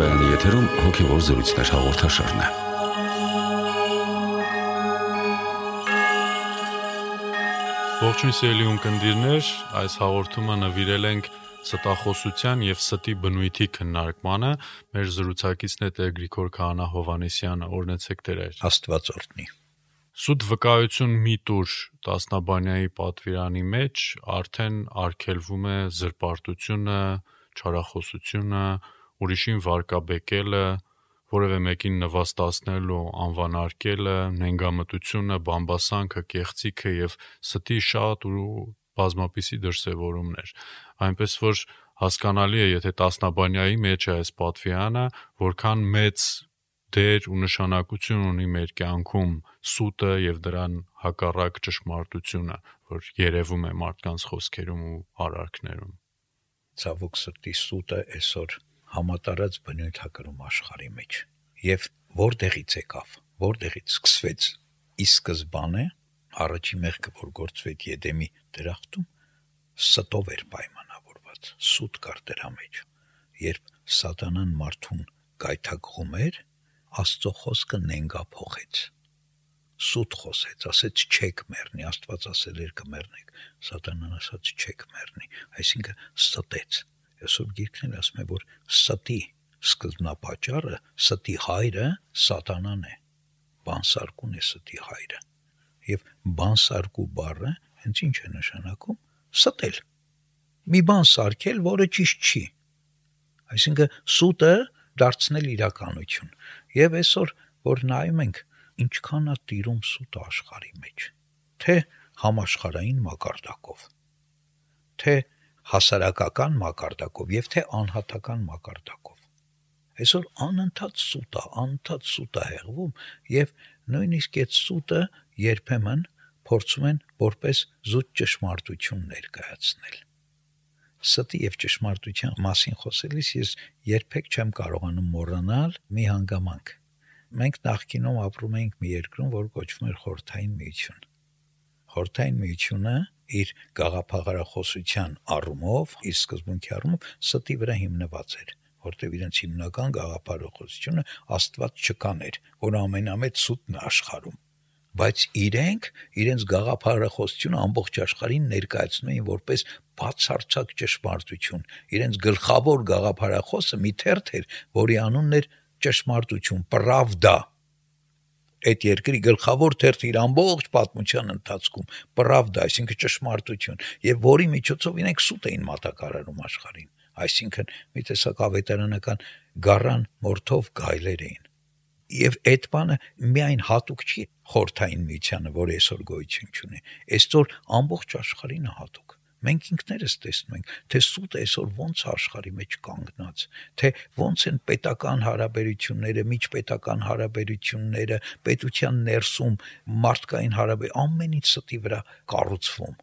Ռադիոկայանի եթերում հոգևոր զրույցներ հաղորդաշարն է։ Ողջույն սիրելի ունկնդիրներ, այս հաղորդումը նվիրել ենք ստախոսության եւ ստի բնույթի քննարկմանը։ Մեր զրուցակիցն է Տեր Գրիգոր Քահանա Հովանեսյանը։ Օրնեցեք Տեր։ Աստված օրհնի։ Սուտ վկայություն միտուր Տասնաբանյայի պատվիրանի մեջ արդեն արգելվում է զրպարտությունը, չարախոսությունը, ուրիշին վարկաբեկելը, որևէ մեկին նվաստացնելը, անվանարկելը, նենգամտությունը, բամբասանքը, կեղծիքը եւ ստի շատ ու բազմապիսի դրսևորումներ։ Այնպես որ հասկանալի է, եթե Տասնաբանյայի մեջ է այս պատվյանը, որքան մեծ դեր ու նշանակություն ունի մեր կյանքում սուտը եւ դրան հակառակ ճշմարտությունը, որ երևում է մարդկանց խոսքերում ու արարքներում ցավոք սրտի սուտը այսօր համատարած բնույթ հակրում աշխարի մեջ եւ որտեղից եկավ որտեղից սկսվեց ի սկզբանե առաջի մեղքը որ գործվեց Եդեմի դրախտում ստով էր պայմանավորված սուտ կար դրա մեջ երբ սատանան մարդուն գայթակղում էր աստծո խոսքը նենգա փոխեց սուտ խոսեց, ասեց չեք մեռնի, Աստված ասել էր կմեռնեք, Սատանան ասաց չեք մեռնի, այսինքն ստեց։ Այսօր գիրքն ասում է, որ ստի սկզբնապատճառը, ստի հայրը Սատանան է։ Բանսարկուն է ստի հայրը։ Եվ բանսարկու բառը հենց ինչ է նշանակում։ Ստել։ Մի բան սարքել, որը ճիշտ չի։ Այսինքն սուտը դարձնել իրականություն։ Եվ այսօր որ նայում ենք ինչքան է տիրում սուտ աշխարհի մեջ թե համաշխարային մակարդակով թե հասարակական մակարդակով եւ թե անհատական մակարդակով այսօր անընդհատ սուտ է անընդհատ սուտ է հեղվում եւ նույնիսկ այդ սուտը երբեմն փորձում են որպես զուտ ճշմարտություն ներկայացնել ստի եւ ճշմարտության մասին խոսելիս ես երբեք չեմ կարողանում մոռանալ մի հանգամանք Մենք նախկինում ապրում էինք մի երկրում, որ կոչվում էր Խորթային Միություն։ Խորթային Միությունը իր գաղափարախոսության առումով, իր սկզբունքի առումով ստի վրա հիմնված էր որտեղ իրենց հիմնական գաղափարախոսությունը Աստված չկան էր, որ ամենամեծ սուտն աշխարհում բայց իրենք իրենց գաղափարախոսությունը ամբողջ աշխարհին ներկայացնում էին որպես բացարձակ ճշմարտություն իրենց գլխավոր գաղափարախոսը մի թերթ էր որի անունն էր ճշմարտություն, պրավդա։ Այդ երկրի գլխավոր թերթը իր ամբողջ պատմության ընթացքում պրավդա, այսինքն ճշմարտություն, եւ որի միջոցով իրենք սուտ էին մատակարարում աշխարհին, այսինքն մի տեսակ ավետարանական գառան մորթով գայլեր էին եւ այդ բանը միայն հատուկ չի խորթային միությանը, որ այսօր գոյություն ունի։ Այսօր ամբողջ աշխարհին հատուկ։ Մենք ինքներս տեսնում ենք, թե սուտ այսօր ոնց աշխարի մեջ կանգնած, թե ոնց են պետական հարաբերությունները, միջպետական հարաբերությունները, պետության ներսում մարդկային հարաբերություն ամենից ստի վրա կառուցվում։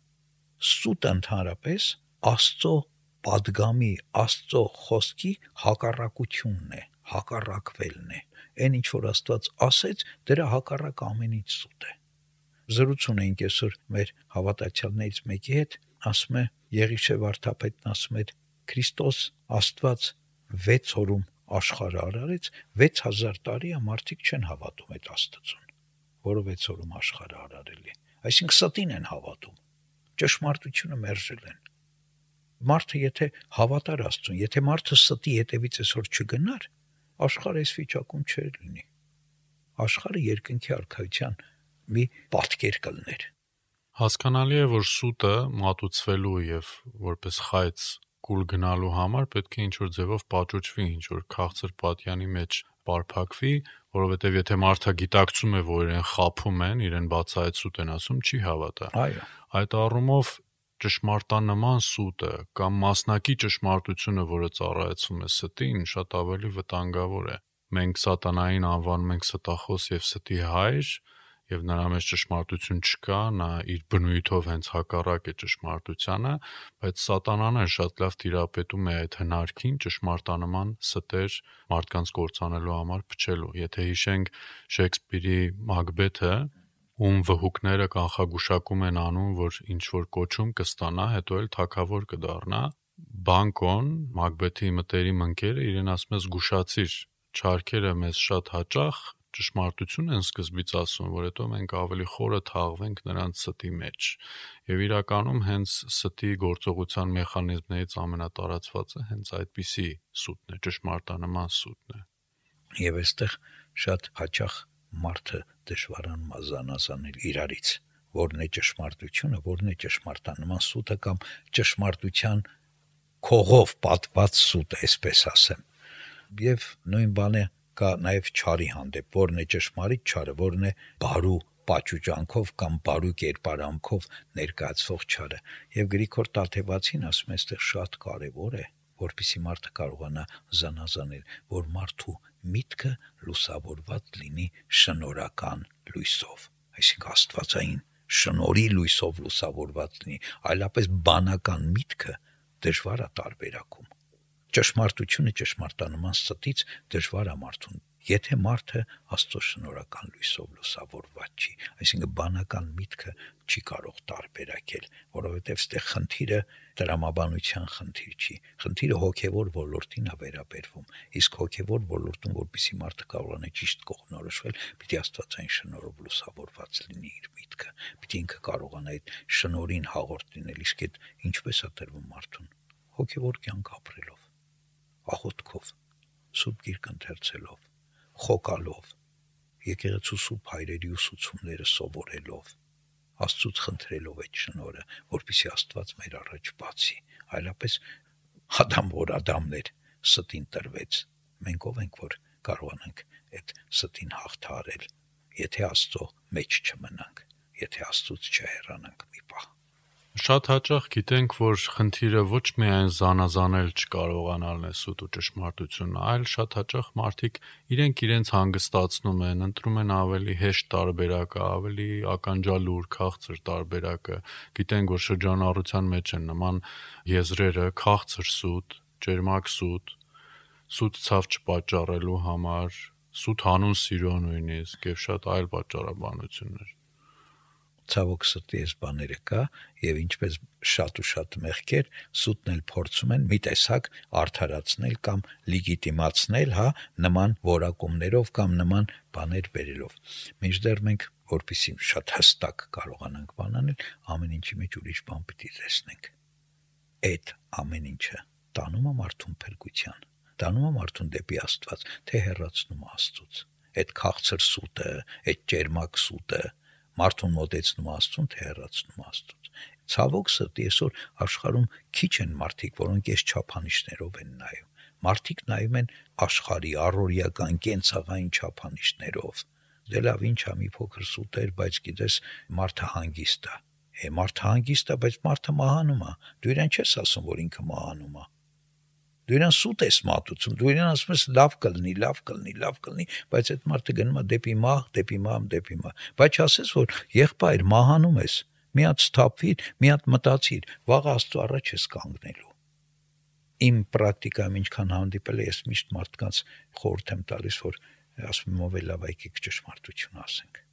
Սուտ ընդհանրապես Աստծո падգամի, Աստծո խոսքի հակառակությունն է, հակառակվելն է։ Այն ինչ որ Աստված ասեց, դրա հակառակ ամենից սուտ է։ Զրուցում էինք այսօր մեր հավատացյալներից մեկի հետ, ասում է Եղիշե վարդապետն ասում էր Քրիստոս Աստված 6 օրում աշխարհը արարեց 6000 տարի է մարդիկ չեն հավատում այդ Աստծուն որը 6 օրում աշխարհը արարել է այսինքն ստին են հավատում ճշմարտությունը մերժել են մարդը եթե հավատար Աստծուն եթե մարդը ստի հետևից այսօր չգնար աշխարհը այս վիճակում չէր լինի աշխարհը երկնքի արքայության մի պատկեր կլներ Հասկանալի է, որ սուտը մատուցվելու եւ որպես խայծ կուլ գնալու համար պետք է ինչ-որ ձևով պատճուճվի, ինչ-որ քաղցր պատյանի մեջ բարփակվի, որովհետեւ եթե մարդը գիտակցում է, որ իրեն խափում են, իրեն բացայց սուտ են ասում, չի հավատա։ Այո։ Այդ առումով ճշմարտանման սուտը կամ մասնակի ճշմարտությունը, որը ծառայեցում է ստին, շատ ավելի վտանգավոր է։ Մենք սատանային անվանում ենք ստախոս եւ ստի հայր, եւ նրա մեջ ճշմարտություն չկա, նա իր բնույթով հենց հակառակ է ճշմարտությանը, բայց սատանան է շատ լավ թիրապետում է այդ հնարքին ճշմարտանման ստեր մարդկանց կործանելու համար փչելու։ Եթե հիշենք Շեքսպիրի Մակբեթը, ում վհուկները կանխագուշակում են անում, որ ինչ որ կոչում կստանա, հետո էլ թակավոր կդառնա, Բանկոն, Մակբեթի մտերիմ ընկերը իրեն ասում է զգուշացիր, չարքերը մեզ շատ հաճախ ճշմարտություն են սկզբից ասում, որ հետո մենք ավելի խորը թաղվենք նրանց ստի մեջ։ Եվ իրականում հենց ստի գործողության մեխանիզմներից ամենատարածվածը հենց այդպիսի սուտն է, ճշմարտանման սուտն է։ Եվ այստեղ շատ հաճախ մարդը դժվարան մազանազանել իրարից. Որն է ճշմարտությունը, որն է ճշմարտանման սուտը կամ ճշմարտության քողով պատված սուտ, այսպես ասեմ։ Եվ նույն բանը կա նաև ճարի հանդեպ, որն է ճշմարիտ ճարը, որն է բարու պաճուճանքով կամ բարու կերպարանքով ներկայացվող ճարը։ Եվ Գրիգոր Տաթևացին ասում է, այստեղ շատ կարևոր է, որpիսի մարդը կարողանա զանազանել, որ մարդու միտքը լուսավորված լինի շնորական լույսով, այսինքն աստվածային շնորի լույսով լուսավորված լինի, այլապես բանական միտքը դժվար է տարբերակում ճշմարտությունը ճշմարտանման ստից դժվար է մարդուն եթե մարդը Աստծո շնորհական լույսով լուսավորված չի, այսինքն բանական միտքը չի կարող տարբերակել, որովհետև ստեղ խնդիրը դրամաբանության խնդիր չի, խնդիրը հոգևոր ոլորտին է վերաբերվում, իսկ հոգևոր ոլորտում, որpիսի մարդը կարողանա ճիշտ կողնորոշվել, պիտի Աստվածային շնորհով լուսավորված լինի իր միտքը, պիտի ինքը կարողանա այդ շնորհին հաղորդ լինել, իսկ այդ ինչպես է տրվում մարդուն հոգևոր կյանք ապրելով աղոթքով, սուրբ գիրք ընթերցելով, խոկալով, եկեղեցու սուրբ հայրերի ուսուցումները սովորելով, Աստծուց խնդրելով այդ շնորը, որպիսի Աստված մեր առաջ բացի, այլապես Ադամ որ Ադամներ ստին տրվեց, մենք ով ենք որ կարողանանք այդ ստին հաղթարել, եթե Աստծո մեջ չմնանք, եթե Աստծուց չհեռանանք մի պահ Շատ հաճախ գիտենք, որ խնդիրը ոչ միայն զանազանել չկարողանալն է սուտ ու ճշմարտությունը, այլ շատ հաճախ մարդիկ իրենք իրենց հանգստացնում են, ընտրում են ավելի հեշտ տարբերակը, ավելի ականջալուր, քաղցր տարբերակը։ Գիտենք, որ շրջանառության մեջ են նման եզրերը՝ քաղցր սուտ, ջերմակ սուտ, սուտ ցավ չպատճառելու համար, սուտ հանուն սիրո նույնիսկ եւ շատ այլ պատճառաբանություններ ցավոք սրտի այս բաները կա եւ ինչպես շատ ու շատ մեղքեր սուտն էլ փորձում են մի տեսակ արդարացնել կամ լեգիտիմացնել, հա, նման որակումներով կամ նման բաներ բերելով։ Մինչդեռ մենք որpիսի շատ հստակ կարողանանք բանանել, ամեն ինչի մեջ ուրիշ բան պիտի տեսնենք։ Այդ ամեն ինչը տանում է մարդուն փրկության, տանում է մարդուն դեպի Աստված, թե հեռացնում Աստծուց։ Այդ քաղցր սուտը, այդ ջերմակ սուտը, մարդուն մոտեցնում Աստծուն, թե հեռացնում Աստծուց։ Ցավոք սրտի այսօր աշխարհում քիչ են մարդիկ, որոնք այս չափանիշներով են նայում։ Մարդիկ նայում են աշխարհի առօրյական կենցաղային չափանիշներով։ Դե լավ, ինչա մի փոքր սուտեր, բայց գիտես, մարդը հանգիստ է։ Է մարդը հանգիստ է, բայց մարդը մահանում է։ Դու իրեն չես ասում, որ ինքը մահանում է դու իրան սուտ ես մատուցում, դու իրան ասում ես լավ կլինի, լավ կլինի, լավ կլինի, բայց այդ մարդը գնում է դեպի մահ, դեպի մահ, դեպի մահ։ Բայց ասես որ եղբայր մահանում ես, մի հատ սթափվիր, մի հատ մտածիր, վաղ Աստծո առաջ ես կանգնելու։ Իմ պրակտիկայում ինչքան հանդիպել է, ես միշտ մարդկանց խորհուրդ եմ տալիս, որ ասում եմ ով է լավ եկեք ճշմարտություն ասենք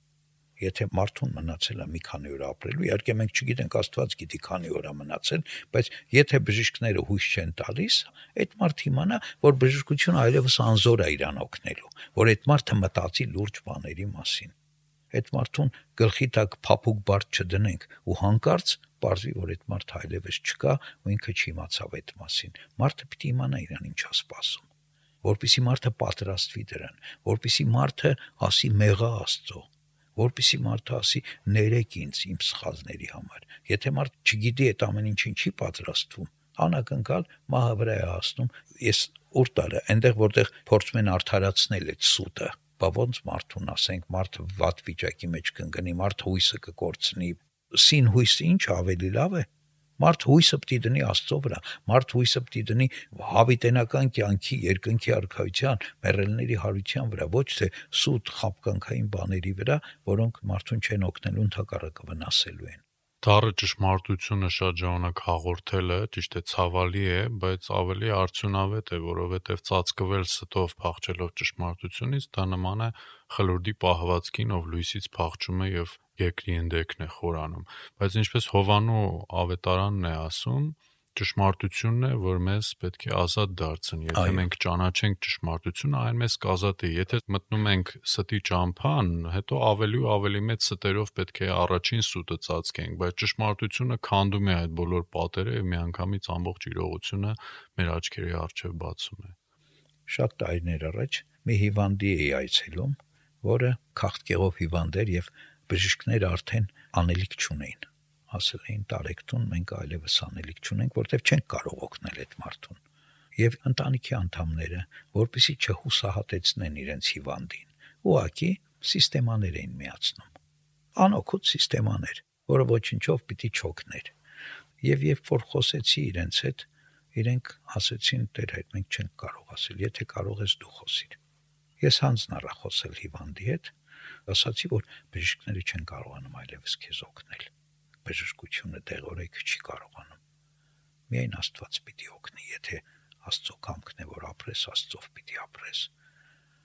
եթե մարդուն մնացել է մի քանի օր ապրելու, իհարկե մենք չգիտենք Աստված գիտի քանի օր է մնացել, բայց եթե բժիշկները հույս չեն տալիս, այդ մարդը իմանա, որ բժշկությունը այլևս անզոր է իրան օգնելու, որ այդ մարդը մտածի լուրջ բաների մասին։ Այդ մարդուն գլխի տակ փափուկ բարդ չդնենք ու հանկարծ Պարզվի, որ այդ մարդը այլևս չկա ու ինքը չիմացավ այդ մասին։ Մարդը պիտի իմանա իրան ինչա սպասում որpիսի մարդը պատրաստվի դրան, որpիսի մարդը ասի մեղա Աստծո, որpիսի մարդը ասի ներեք ինձ իմ սխալների համար։ Եթե մարդ չգիտի այդ ամեն ինչին չի պատրաստվում, անակնկալ մահը վրա է հասնում։ Ես ուր տարը, այնտեղ որտեղ փորձում են արդարացնել այդ սուտը, բա ոնց մարդուն ասենք, մարդը վատ վիճակի մեջ կընկնի, մարդ հույսը կկորցնի։ Սին հույսը ինչ ավելի լավ է։ Մարդ հույսը պիտի դնի Աստծո վրա, մարդ հույսը պիտի դնի հավիտենական կյանքի, երկնքի արքայության, մեռելների հարության վրա, ոչ թե սուտ խապկանքային բաների վրա, որոնք մարդուն չեն օգնելու, ընդհակառակը վնասելու են։ Դառը ճշմարտությունը շատ ժամանակ հաղորդելը ճիշտ է ցավալի է, բայց ավելի արդյունավետ է, որովհետև ծածկվել ստով փախչելով ճշմարտությունից դա նման է խլուրդի պահվածքին, ով լույսից փախչում է եւ երկրի ընդերքն է խորանում։ Բայց ինչպես Հովանու ավետարանն է ասում, ճշմարտությունն է, որ մեզ պետք է ազատ դարձնի։ Եթե Այո։ մենք ճանաչենք ճշմարտությունը, այն մեզ կազատի։ Եթե մտնում ենք ստի ճամփան, հետո ավելի ու ավելի մեծ ստերով պետք է առաջին սուտը ծածկենք, բայց ճշմարտությունը քանդում է այդ բոլոր պատերը եւ միանգամից ամբողջ իրողությունը մեր աչքերի առջև բացում է։ Շատ տարիներ առաջ մի հիվանդի էի այցելում, որը քաղցկեղով հիվանդ էր եւ բժիշկները արդեն անելիք չունեին։ Ասել էին տարեկտուն մենք այլևս անելիք չունենք, որտեվ չենք կարող օգնել այդ մարդուն։ Եվ ընտանիքի անդամները, որpիսի չհուսահատեցնեն իրենց հիվանդին, ուղակի սիստեմաներ էին միացնում։ Անօգուտ սիստեմաներ, որը ոչինչով պիտի չօգներ։ Եվ երբ որ խոսեցի իրենց հետ, իրենք ասեցին Տեր հետ մենք չենք կարող ասել, եթե կարող ես դու խոսիր։ Ես հանձն առա խոսել հիվանդի հետ, ասացի, որ բժիշկները չեն կարողանում այլևս քեզ օգնել։ Բժշկությունը դեղորայք չի կարողանում։ Միայն Աստված պիտի օգնի, եթե Աստծո կամքն է, որ ապրես, Աստծով պիտի ապրես։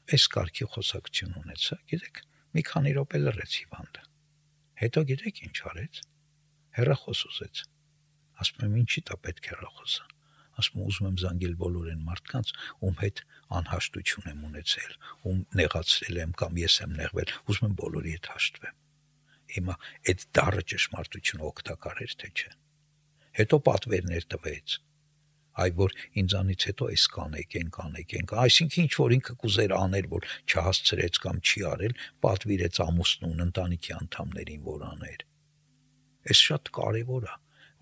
Այս կարգի խոսակցություն ունեցա, գիտեք, մի քանի րոպե լրեց հիվանդը։ Հետո գիտեք ինչ արեց։ Հերախոս ուզեց։ Ասում եմ, ինչի՞ դա պետք է հերախոսը։ Ասում ուզում եմ զանգել բոլոր այն մարդկանց, ում հետ անհաշտություն եմ ունեցել, ում նեղացրել եմ կամ ես եմ նեղվել, ուզում եմ բոլորի հետ հաշտվեմ։ Հիմա այդ դառը ճշմարտությունը օգտակար էր թե չէ։ Հետո պատվերներ տվեց այ որ ինձանից հետո էս կանեք, են կանեք, են կան, այսինքն ինչ որ ինքը կուզեր անել, որ չհասցրեց կամ չի արել, պատվիրեց ամուսնուն, ընտանիքի անդամներին, որ աներ։ Այս շատ կարևոր է,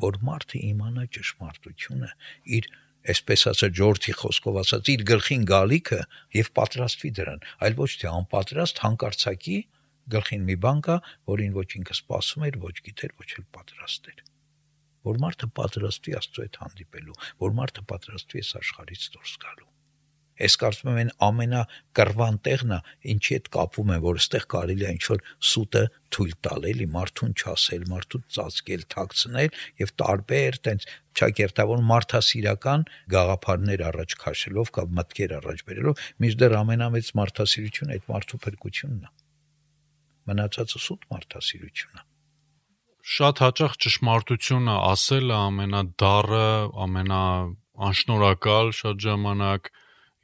որ մարդը իմանա ճշմարտությունը, իր այսպես ասած Ջորթի խոսքով ասած իր գլխին գալիքը եւ պատրաստվի դրան, այլ ոչ թե անպատրաստ հանկարծակի գլխին մի բան կա, որին ոչ ինքը սпасում էր, ոչ գիտեր, ոչ էլ պատրաստ էր։ Որ մարդը պատրաստվի Աստծո հետ հանդիպելու, որ մարդը պատրաստվի այս աշխարհից դուրս գալու։ Ես կարծում եմ այն ամենակրվան տեղն է, ինչի հետ կապվում են, որ այստեղ կարելի է ինչ-որ սուտը թույլ տալ, էլի մարդուն չասել, մարդուն ծածկել, թաքցնել եւ տարբեր տենց ճակերտավոր մարդասիրական գաղափարներ առաջ քաշելով կամ մտքեր առաջ բերելով, միջդեռ ամենամեծ մարդասիրությունը այդ մարդու փրկությունն է։ մարդ Մնացածը սուտ մարդասիրությունն է շատ հաճախ ճշմարտությունը ասելը ամենադառը, ամենաանշնորհակալ շատ ժամանակ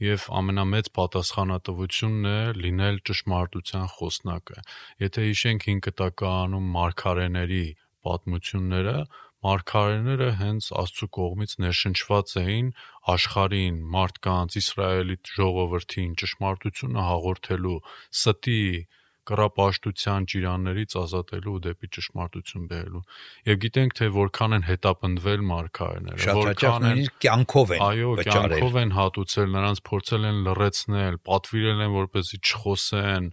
եւ ամենամեծ պատասխանատվությունն է լինել ճշմարտության խոսնակը։ Եթե հիշենք 5 տականում մարգարեների պատմությունները, մարգարեները հենց Աստծո կողմից ներշնչված էին աշխարհին, մարդկանց, Իսրայելի ժողովրդին ճշմարտությունը հաղորդելու, ստի կռապաշտության ճիրաններից ազատելու ու դեպի ճշմարտություն բերելու։ Եվ գիտենք թե որքան են հետապնդվել մարգարեները, որքան են կյանքով են այո, կյանքով են հատուցել, նրանց փորձել են լրացնել, պատվիրել են որպեսզի չխոսեն,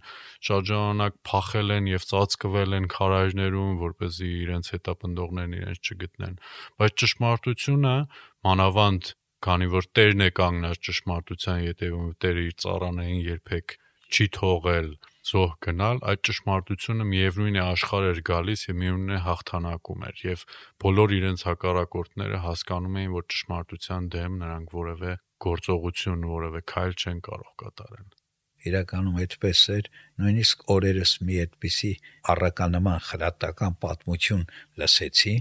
շատ ժամանակ փախել են եւ ծածկվել են քարայրներում, որպեսզի իրենց հետապնդողներն իրենց չգտնեն։ Բայց ճշմարտությունը մանավանդ քանի որ Տերն է կանգնած ճշմարտության յետևում, Տերը իր ծառաներին երբեք չի թողել զոհ գնալ, այդ ճշմարտությունը միևնույն է աշխարհ էր գալիս եւ միևնույն է հաղթանակում էր եւ բոլոր իրենց հակառակորդները հասկանում էին, որ ճշմարտության դեմ նրանք որևէ գործողություն, որևէ քայլ չեն կարող կատարել իրականում այդպես էր նույնիսկ օրերս մի այդպիսի առականման խրատական պատմություն լսեցի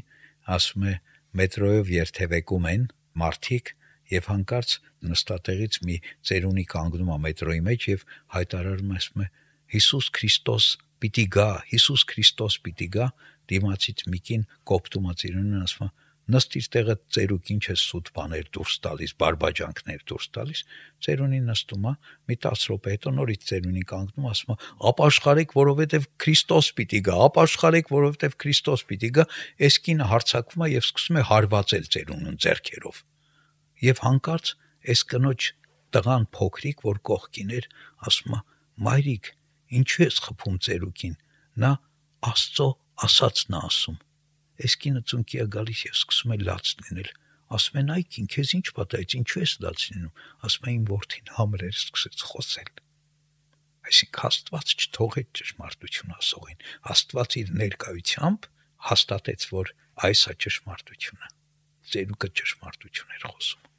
ասում է մետրոյով երթևեկում են մարդիկ եւ հանկարծ նստատեղից մի ծերունի կանգնում է մետրոյի մեջ եւ հայտարարում է ասում է Հիսուս Քրիստոս պիտի գա, Հիսուս Քրիստոս պիտի գա, դիմացից միկին կոպտումա ծիրունն ասում նստիր տեղը ծերուկ ինչ է սուտ բաներ դուրս տալիս, բարբաջանքներ դուրս տալիս, ծերունին նստում է, մի 10 րոպե հետո նորից ծերունին կանգնում, ասում է, ապաշխարեք, որովհետև Քրիստոս պիտի գա, ապաշխարեք, որովհետև Քրիստոս պիտի գա, այս կինը հարցակվում է եւ սկսում է հարվածել ծերունուն ձեռքերով։ Եվ հանկարծ այս կնոջ տղան փոքրիկ, որ կողքին էր, ասում է, մայրիկ, Ինչու ես խփում ծերուկին։ Նա Աստծո ասածն է ասում։ Այս կինը ծունկիա գալիս եւ սկսում է լաց լինել։ Ասում են այ քին քեզ ինչ պատահեց, ինչու ես լաց լինում։ Ասում են որդին համրեր սկսեց խոսել։ Այսինքն Աստված չթողեց ճշմարտություն ասողին։ Աստված իր ներկայությամբ հաստատեց, որ այս է ճշմարտությունը։ Ծերուկը ճշմարտություն էր խոսում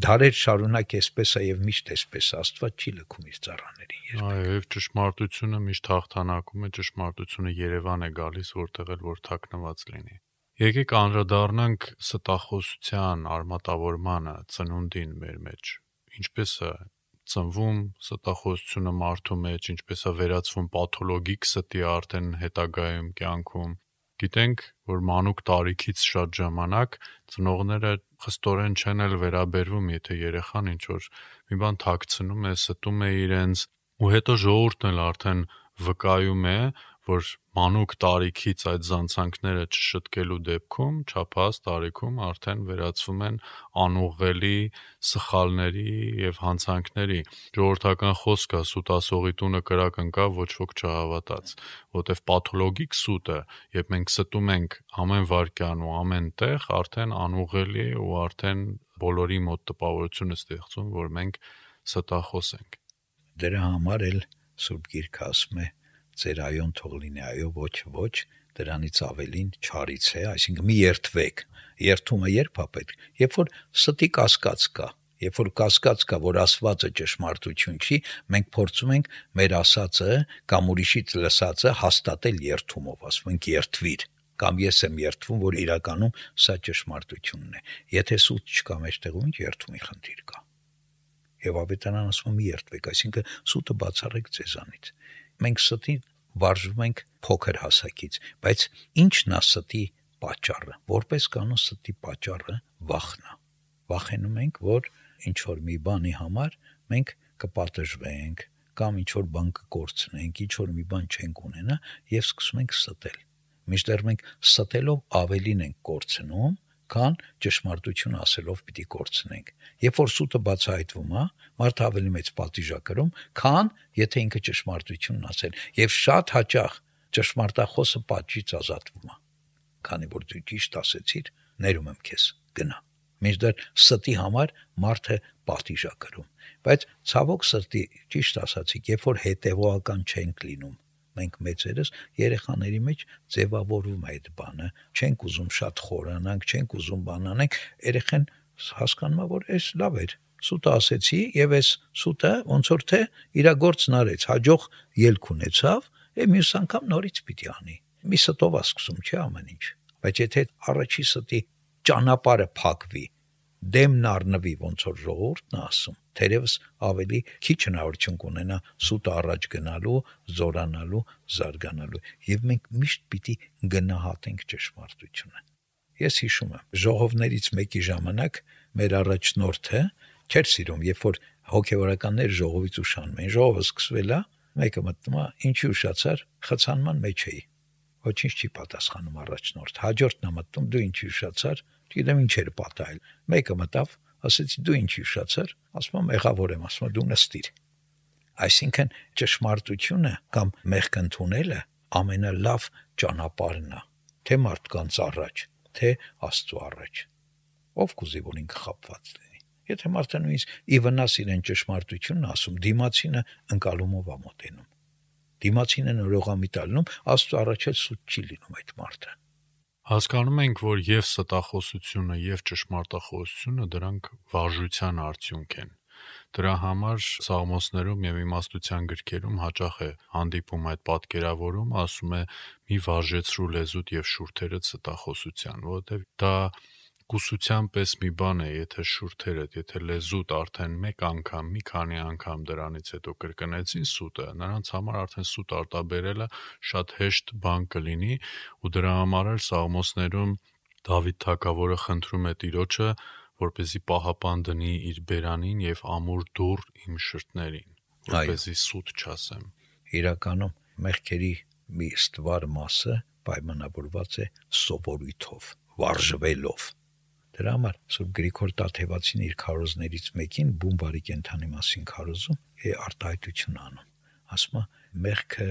դարեր շարունակ էսպես է եւ միշտ էսպես Աստված չի լքում իր ծառաներին երբեք։ Այո, եւ ճշմարտությունը միշտ հաղթանակում է, ճշմարտությունը Երևան է գալիս, որտեղ էլ որ թաքնված լինի։ Եկեք անդրադառնանք ստախոսության արմատավորմանը, ծնունդին մեր մեջ։ Ինչպես է ծնվում ստախոսությունը մարդու մեջ, ինչպես է վերածվում պաթոլոգիկ ստի արդեն հետագայում կյանքում։ Գիտենք, որ մանուկ տարիքից շատ ժամանակ ծնողները խստորեն չեն էլ վերաբերվում, եթե երեխան ինչ որ մի բան թաքցնում է, ստում է իրենց, ու հետո ժողովուրդն էլ արդեն վկայում է, որ մանուկ տարիքից այդ զանցանքները չշտկելու դեպքում չափահաս տարիքում արդեն վերածվում են անուղղելի սխալների եւ հանցանքների։ Ժողովրդական խոսքը սուտ ասողի տունը կրակ ընկավ, ոչ ոք չհավատաց, որտեվ պաթոլոգիկ սուտը, երբ մենք ստում ենք ամեն վարքյան ու ամեն տեղ, արդեն անուղղելի ու արդեն բոլորի մոտ տպավորություն է ստեղծում, որ մենք ստախոս ենք։ Դրա համար էլ Սուրբ Գիրքը ասում է ձեր այոն թող լինի այո, ոչ ոչ, դրանից ավելին չարից է, այսինքն մի երթվեք։ Երթումը երբ է պետք, երբ որ ստի կասկած կա, երբ որ կասկած կա, որ Աստվածը ճշմարտություն չի, մենք փորձում ենք մեր ասածը կամ ուրիշից լսածը հաստատել երթումով, ասում ենք երթվիր կամ ես եմ երթվում, որ իրականում սա ճշմարտությունն է։ Եթե սուտ չկա մեջտեղում, ինչ երթումի խնդիր կա։ Եվ ավետարան ասում է երթվեք, այսինքն սուտը բացառեք ձեզանից մենք ստի վարժվում ենք փոքր հասակից, բայց ի՞նչն է ստի պատճառը։ Որպես կանոն ստի պատճառը վախն է։ Վախենում ենք, որ ինչ որ մի բանի համար մենք կպատժվենք կամ ինչ որ բան կկորցնենք, ինչ որ մի բան չենք ունենա եւ սկսում ենք ստել։ Միշտեր մենք ստելով ավելին ենք կորցնում, քան ճշմարտություն ասելով պիտի կորցնենք։ Երբ որ սուտը բացահայտվում է, մարդը ավելի մեծ պատիժ է կրում, քան եթե ինքը ճշմարտությունն ասել։ Եվ շատ հաճախ ճշմարտախոսը պատժից ազատվում է։ Քանի որ դու ճիշտ ասեցիր, ներում եմ քեզ, գնա։ Մինչդեռ ստի համար մարդը պատիժ է կրում։ Բայց ցավոք սրտի ճիշտ ասացիք, երբ որ հետևողական չենք լինում, մենք մեծերս երեխաների մեջ ձևավորում այդ բանը, չենք ուզում շատ խորանանք, չենք ուզում բան անենք, երեխան հասկանում է, որ էս լավ էր, սուտը ասեցի եւ այս սուտը ոնց որ թե իր գործն արեց, հաջող ելք ունեցավ, է մյուս անգամ նորից պիտի անի։ Մի ստով է սկսում, չէ՞ ամեն ինչ։ Բայց եթե առաջի ստի ճանապարհը փակվի, դեմն առնվի ոնց որ ժողովուրդն ասում թերևս ավելի քիչ հնարավորություն կունենա սուտ առաջ գնալու, զորանալու, զարգանալու եւ մենք միշտ պիտի գնահատենք ճշմարտությունը ես հիշում եմ ժողովներից մեկի ժամանակ մեր առաջնորդը չէր սիրում երբ որ հոգեվորականներ ժողովից ուշանում են ժողովը սկսվել է մեկը մտնում է ինչի ուշացար խցանման մեջ էի ոչինչ չի պատասխանում առաջնորդ հաջորդն է մտնում դու ինչի ուշացար Չգիտեմ ինչ էր պատահել։ Մեկը մտավ, ասեցի դու ինչի ուշացար, ասում եմ եղավոր եմ, ասում դու նստիր։ Այսինքն ճշմարտությունը կամ մեղք ընդունելը ամենալավ ճանապարհն է, թե մարդկանց առաջ, թե Աստծո առաջ։ Ով կուզի որ ինքը խապված լինի։ Եթե մարդը նույնիսկ ի վնաս իրեն ճշմարտությունն ասում, դիմացինը ընկալումով է մոտենում։ Դիմացինը նորողամիտալնում Աստծո առաջ էլ սուտ չի լինում այդ մարդը։ Հասկանում ենք, որ եւ ստախոսությունը եւ ճշմարտախոսությունը դրանք վարժության արդյունք են։ Դրա համար սաղմոսներում եւ իմաստության գրքերում հաճախ է հանդիպում այդ պատկերավորում, ասում է՝ մի վարժեցրու լեզուդ եւ շուրթերդ ստախոսության, որովհետեւ դա կուսության պես մի բան է, եթե շուրթերդ, եթե լեզուտ արդեն մեկ անգամ, մի քանի անգամ դրանից հետո կրկնեցին սուտը, նրանց համար արդեն սուտ արտաբերելը շատ հեշտ բան կլինի ու դրա համար էլ Սաղմոսներում Դավիթ թագավորը խնդրում է Տիրոջը, որպեսզի պահապան դնի իր բերանին եւ ամուր դուր իմ շրթներին, որպեսզի սուտ չասեմ։ Իրականում մեղքերի մի ստվար մասը պայմանավորված է սովորույթով, վարժվելով Դրա համար Սուրբ Գրիգոր Տաթևացին իր քարոզներից մեկին բումբարի կենթանի մասին քարոզում է արտահայտություն անում։ Ասում է մեղքը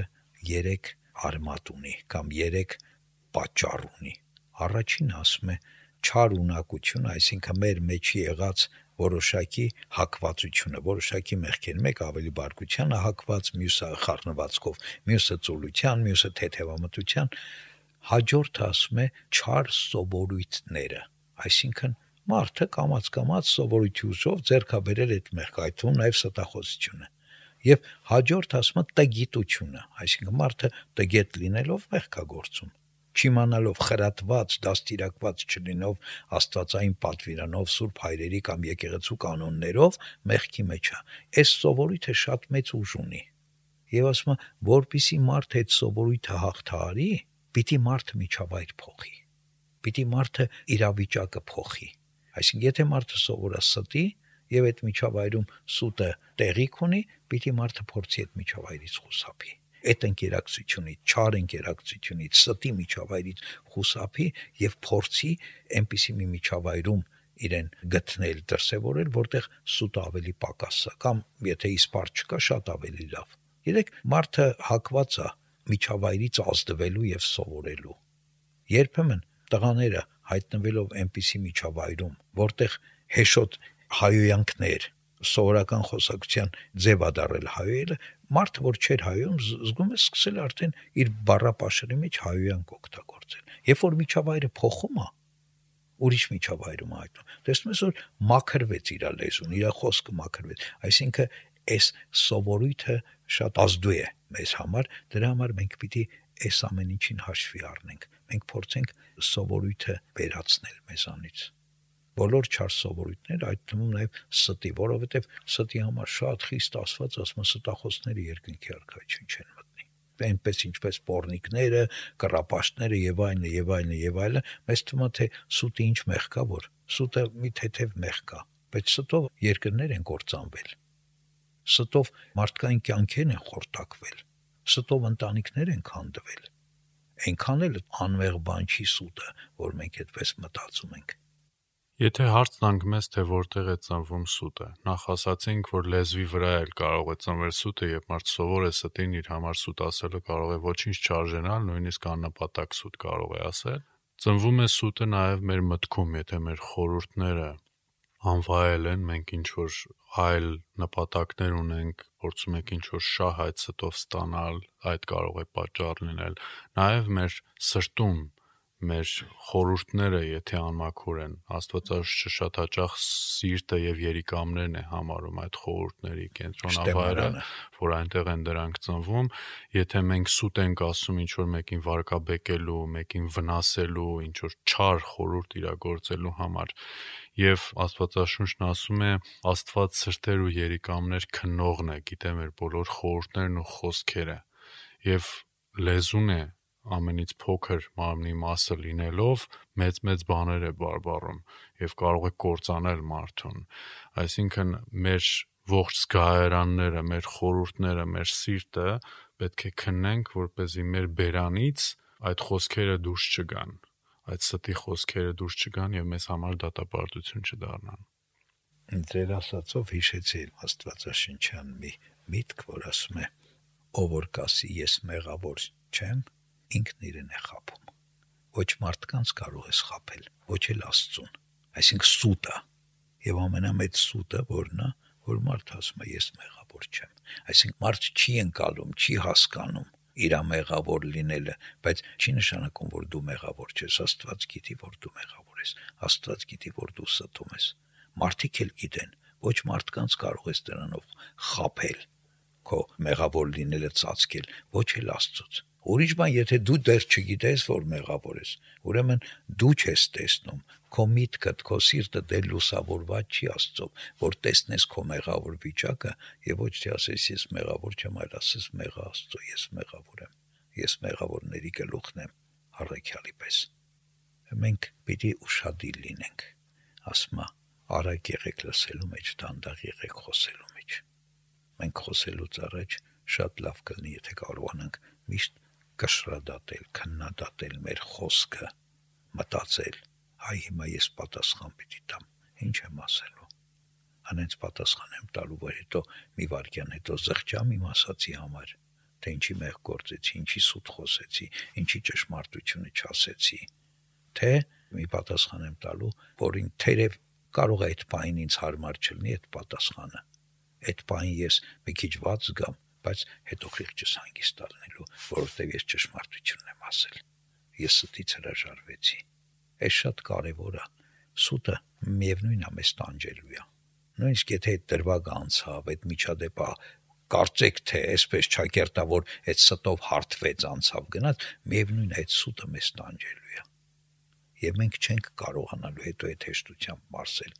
3 արմատ ունի կամ 3 պատճառ ունի։ Առաջին ասում է չար ունակություն, այսինքն մեր մեջ եղած որոշակի հակվածությունը, որոշակի մեղքեր, մեկ ավելի բարկության հակված, մյուսը խառնվածքով, մյուսը ծուլության, մյուսը թեթևամտության, հաջորդը ասում է չար սովորույթները Այսինքն մարդը կամած-կամած սովորույթյուսով ձերքաբերել այդ մեղքայթուն նաև ստախոսությունը։ Եվ հաջորդ ասում է տգիտությունը, այսինքն մարդը տգետ լինելով մեղքա գործում։ չիմանալով խրատված, դաստիարակված չլինով աստվածային պատվիրանով, սուրբ հայրերի կամ եկեղեցու կանոններով մեղքի մեջ է։ Այս սովորույթը շատ մեծ ուժ ունի։ Եվ ասում է, որpիսի մարդ այդ սովորույթը հաղթահարի, պիտի մարդը միջավայր փոխի։ Պիտի մարդը իրավիճակը փոխի։ Այսինքն, եթե մարդը սովորա ստի եւ այդ միջավայրում սուտը տեղի ունի, պիտի մարդը փորձի այդ միջավայրից խուսափի այդ ընկերակցությունից, չար ընկերակցությունից, ստի միջավայրից խուսափի եւ փորձի այնպիսի մի միջավայրում իրեն գտնել, դրսևորել, որտեղ սուտը ավելի պակաս է կամ եթե իսպար չկա, շատ ավելի լավ։ Երեք մարդը հակված է միջավայրից ազդվելու եւ սովորելու։ Երբեմն տղաները հայտնվելով այնպիսի միջավայրում, որտեղ հեշոտ հայոյանքներ, սովորական խոսակցության ձև ադարել հայոյելը, մարդը որ չէր հայոյում, զգում է սկսել արդեն իր բառապաշարի մեջ հայոյանք օգտագործել։ Երբ որ միջավայրը փոխում է, ուրիշ միջավայրում այդում։ Տեսնում ես որ մաքրվեց իր լեզուն, իր խոսքը մաքրվեց։ Այսինքն այս սովորույթը շատ ազդու է մեզ համար, դրա համար մենք պիտի այս ամեն ինչին հաշվի առնենք։ Մենք փորձենք սովորույթը վերացնել մեզանից բոլոր չար սովորույթները, այդ թվում նաև ստի, որովհետև ստի համար շատ խիստ ասված ասում ստախոսները երկնքի արքայություն չեն մտնի։ Այնպես ինչպես պորնիկները, կռապաշտները եւ այլն եւ այլն եւ այլն, մեզ թվում է թե սուտի ինչ մեղ կա, որ սուտը մի թեթև մեղ կա, բայց ստով երկրներ են կործանվել։ Ստով մարդկային կյանքեր են խորտակվել։ Ստով ընտանիքներ են քանդվել այնքան էլ անմեղ բան չի սուտը, որ մենք այդպես մտածում ենք։ Եթե հարցն անգմես, թե որտեղ է ծնվում սուտը, նախ ասացինք, որ լեզվի վրա էլ կարող է ծնվել սուտը, եւ մարդ սովոր է ստին իր համար սուտ ասելը կարող է ոչինչ չարժենալ, նույնիսկ աննպատակ սուտ կարող է ասել։ Ծնվում է սուտը նաեւ մեր մտքում, եթե մեր խորհուրդները անվայել են, մենք ինչ որ այլ նպատակներ ունենք, փորձում ենք ինչ որ շահ այդ ստով ստանալ, այդ կարող է պատճառ լինել։ Նաեւ մեր սրտում մեր խորհուրդները, եթե անմաքուր են, Աստվածաշունչը շատ հաճախ սիրտը եւ երիկամներն է համարում այդ խորհուրդների կենտրոնավայրը, որ այնտեղ են դրանք ծնվում, եթե մենք սուտ ենք ասում ինչ որ մեկին վարկաբեկելու, մեկին վնասելու, ինչ որ չար խորհուրդ իրագործելու համար, եւ Աստվածաշունչն ասում է Աստված սրտեր ու երիկամներ քնողն է, գիտե մեր բոլոր խորհուրդներն ու խոսքերը եւ լեզուն է ամենից փոքր մարմնի մասը լինելով մեծ-մեծ բաներ է բարբառում եւ կարող է կործանել մարդուն։ Այսինքն մեր ողջ զգայարանները, մեր խորհուրդները, մեր սիրտը պետք է քննենք, որ เป զի մեր բերանից այդ խոսքերը դուրս չգան, այդ ստի խոսքերը դուրս չգան եւ մեզ համար դատապարտություն չդառնան։ Ձեր ասածով հիշեցի Աստվածաշնչյան մի միտք, որ ասում է. ով որ կասի ես մեղավոր չեմ, ինքն իրեն է խափում։ Ոչ մարդկանց կարող է խափել, ոչ էլ Աստծուն։ Այսինքն սուտը եւ ամենամեծ սուտը որն է, որ մարդ ասում է ես մեղավոր չեմ։ Այսինքն մարդ չի ընկալում, չի հասկանում իր մեղավոր լինելը, բայց չի նշանակում, որ դու մեղավոր ես։ Աստված գիտի, որ դու մեղավոր ես։ Աստված գիտի, որ դու ստում ես։ Մարդիկ էլ գիտեն, ոչ մարդկանց կարող ես դրանով խափել քո մեղավոր լինելը ծածկել, ոչ էլ Աստծոց։ Ուրիշ բան, եթե դու դեռ չգիտես, որ մեղավոր ես, ուրեմն դու չես տեսնում, քո միտքդ, քո սիրտը դեռ լուսավորված չի Աստծով, որ տեսնես քո մեղավոր վիճակը եւ ոչ թե ասես ես մեղավոր չեմ, այլ ասես մեղա Աստծո, ես մեղավոր եմ։ Ես մեղավորների գլուխն եմ, առաքյալի պես։ Մենք պիտի ուշադիր լինենք։ Ասմա, արագ եղեք լսելու մեջ, դանդաղ եղեք խոսելու մեջ։ Մենք խոսելուց առաջ շատ լավ կլինի, եթե կարողանանք միշտ կշռադատել, քննադատել մեր խոսքը, մտածել, հայ հիմա ես պատասխան պիտի տամ, ինչ եմ ասելու։ Անենց պատասխան եմ տալու, որ հետո մի վարքյան հետո զղջամ իմ ասացի համար, թե ինչի մեղ գործեցի, ինչի սուտ խոսեցի, ինչի ճշմարտությունը չասեցի, թե մի պատասխան եմ տալու, որին թերև կարող է այդ պայն ինձ հարմար չլինի այդ պատասխանը։ Այդ պայն ես մի քիչ ված զգամ, բայց հետո խիղճս հանգիստ առնելու, որովհետև ես ճշմարտությունն եմ ասել։ Ես ստից հրաժարվեցի։ Այս շատ կարևոր է։ Սուտը միևնույնն է մեզ տանջելու է։ Նույնիսկ եթե այդ դրվագը անցավ, այդ միջադեպը կարծեք թե այսպես ճակերտավոր այդ ստով հարթվեց անցավ գնաց, միևնույն այդ սուտը մեզ տանջելու է։ Եվ մենք չենք կարողանալու հետո այդ հեշտությամբ մարսել։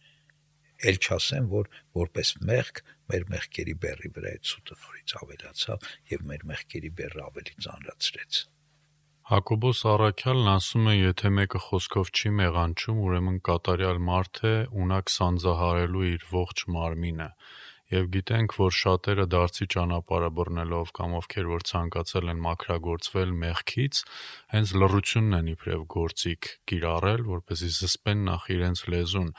Էլ չասեմ, որ որպես մեղք մեր մեղքերի բեռի վրա այդ սուտը նորից ավելացավ եւ մեր մեղքերի բեռը ավելի ծանրացրեց։ Հակոբոս Առաքյալն ասում է, եթե մեկը խոսքով չի մեղանչում, ուրեմն կատարյալ մարդ է, ունակ սանձահարելու իր ողջ մարմինը եւ գիտենք, որ շատերը դարձի ճանապարհը բռնելով կամ ովքեր որ ցանկացել են մաքրագործվել մեղքից, հենց լռությունն են իբրև գործիք կիրառել, որպեսզի զսպեն նախ իրենց լեզուն։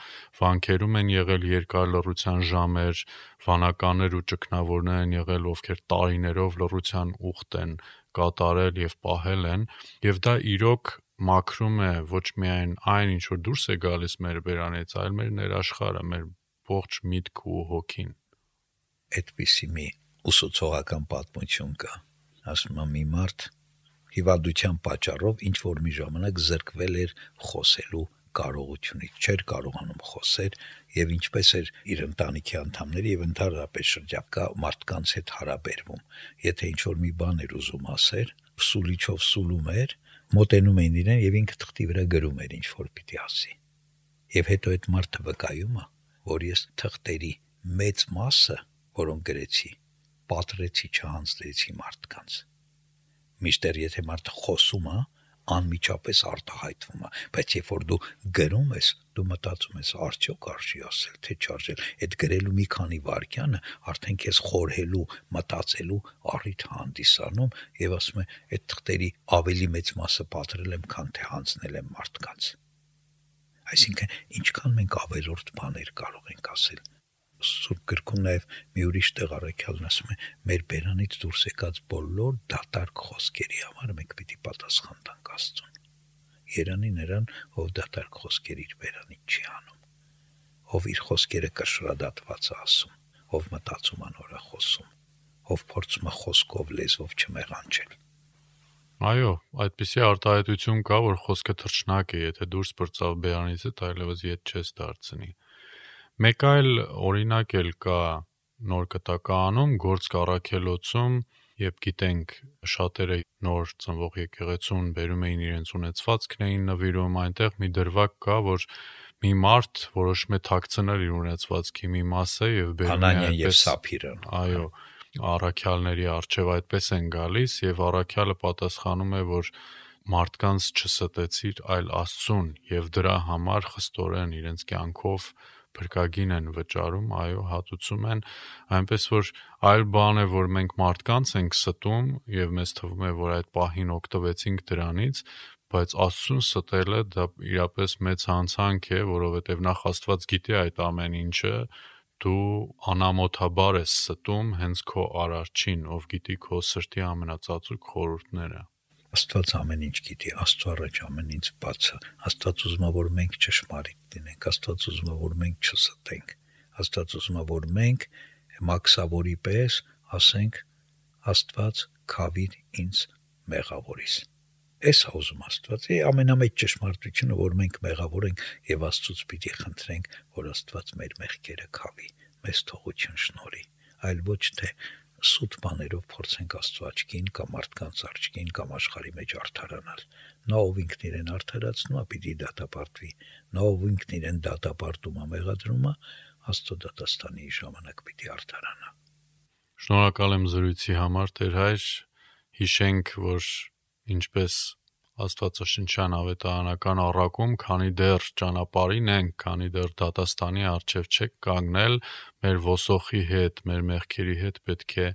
Վանքերում են եղել երկար լռության ժամեր, վանականներ ու ճգնավորներ են եղել, ովքեր տարիներով լռության ուխտ են կատարել եւ պահել են, եւ դա իրոք մաքրում է ոչ միայն այն, ինչ որ դուրս է գալիս մեր բերանից, այլ մեր ներաշխարը, մեր ողջ միտքը ու հոգին այդպիսի մի ուսուցողական պատմություն կա։ Ասում եմ մի մարդ հիվանդության պատճառով ինչ որ մի ժամանակ զրկվել էր խոսելու կարողությունից, չէր կարողանում խոսել եւ ինչպես էր իր ընտանիքի անդամների եւ ընդհանրապես շրջակա մարդկանց հետ հարաբերվում։ Եթե ինչ որ մի բան էր ուզում ասել, սուլիչով սուլում էր, մոտենում էին իրեն եւ ինքը թղթի վրա գրում էր ինչ որ պիտի ասի։ Եվ հետո այդ մարդը վկայում է, որ ես թղթերի մեծ մասը որոնք գրեցի, պատրեցի չհանձնեցի մարդկանց։ Միշտեր եթե մարդը խոսում է, անմիջապես արտահայտվում է, բայց երբ որ դու գրում ես, դու մտածում ես արդյոք արժի ասել, թե չարժել։ Այդ գրելու մի քանի վարքյանը արդեն քեզ խորհելու, մտածելու առիթ հանդիսանում եւ ասում է, այդ թղթերի ավելի մեծ մասը պատրել եմ, քան թե հանձնել եմ մարդկանց։ Այսինքն, ինչքան մենք ավելորդ բաներ կարող ենք ասել Սուրբ գրքում նաև մի ուրիշ տեղ առաքյալն ասում է մեր բերանից դուրս եկած բոլոր դատարկ խոսքերի համար մենք պիտի պատասխան տանք Աստծուն։ Երանի նրան, ով դատարկ խոսքեր իր բերանից չի անում, ով իր խոսքերը կշռադատված է ասում, ով մտածում անորա խոսում, ով փորձում է խոսքով լեզվով չմեղանչել։ Այո, այդպիսի արտահայտություն կա, որ խոսքը թրջնակ է, եթե դուրս բրծավ բերանից, այլևս ետ չես դարձնի։ Մեկ այլ օրինակ էլ կա նոր կտակարանում գործ կառաքելոցում, երբ գիտենք շատերը նոր ծնվող եկեղեցուն բերում էին իրենց ունեցվածքն էին նվիրում, այնտեղ մի դրվագ կա, որ մի մարդ որոշում է թաքցնել իր ունեցվածքի մի մասը եւ բերում է Անանյան եւ Սափիրը։ Այո, առաքյալների արչեւ այդպես են գալիս եւ առաքյալը պատասխանում է, որ մարդկանց չստեցիր, այլ Աստծուն եւ դրա համար խստորեն իրենց կյանքով փրկագին են վճարում, այո, հատուցում են, այնպես որ այլ բան է, որ մենք մարդկանց ենք ստում եւ մեզ թվում է, որ այդ պահին օգտվեցինք դրանից, բայց Աստծուն ստելը դա իրապես մեծ հանցանք է, որովհետեւ նախ Աստված գիտի այդ ամեն ինչը, դու անամոթաբար ես ստում հենց քո արարչին, ով գիտի քո սրտի ամենածածուկ խորհուրդները։ Աստված ամեն ինչ գիտի, Աստծո առաջ ամեն ինչ բաց է։ Աստված ուզում է, որ մենք ճշմարիտ լինենք, Աստված ուզում է, որ մենք չստենք։ Աստված ուզում է, որ մենք մաքսավորի պես ասենք Աստված քավիր ինձ մեղավորիս։ Էս է ուզում Աստված։ Է ամենամեծ ճշմարտությունը, որ մենք մեղավոր ենք եւ Աստծուց պիտի խնդրենք, որ Աստված մեր մեղքերը քավի, մեզ թողություն շնորի, այլ ոչ թե սուտ բաներով փորձենք Աստծո աչքին կամ մարդկանց աչքին կամ աշխարհի մեջ արդարանալ։ Նա ով ինքն իրեն արդարացնում է, պիտի դատապարտվի։ Նա ով ինքն իրեն դատապարտում է, մեղադրում է, Աստծո դատաստանի ժամանակ պիտի արդարանա։ Շնորհակալ եմ զրույցի համար, Տեր հայր։ Հիշենք, որ ինչպես Աստվածաշնչյան ավետարանական առակում, քանի դեռ ճանապարհին ենք, քանի դեռ դատաստանի առջև չեք կանգնել, մեր ոսոխի հետ, մեր մեղքերի հետ պետք է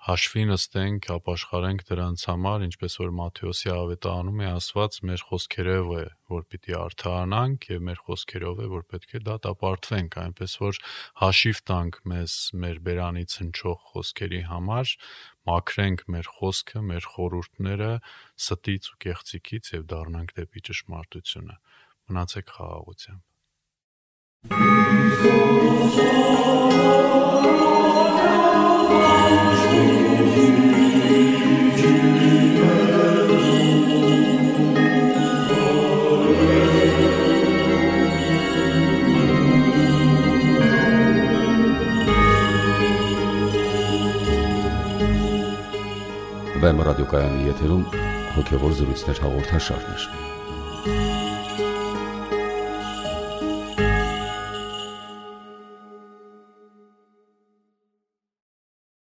հաշվի նստենք, ապաշխարենք դրանց համար, ինչպես որ Մատթեոսի ավետարանում է ասված, մեր խոսքերով է, որ պիտի արդարանանք եւ մեր խոսքերով է, որ պետք է դատապարտվենք, այնպես որ հաշիվ տանք մեզ մեր բերանից հնչող խոսքերի համար, մաքրենք մեր խոսքը, մեր խորհուրդները ստից ու կեղծիկից եւ դառնանք դեպի ճշմարտությունը։ Մնացեք խաղաղությամբ։ Վեմ ռադիոկայանի եթերում հոգևոր զրույցներ հաղորդաշարներ։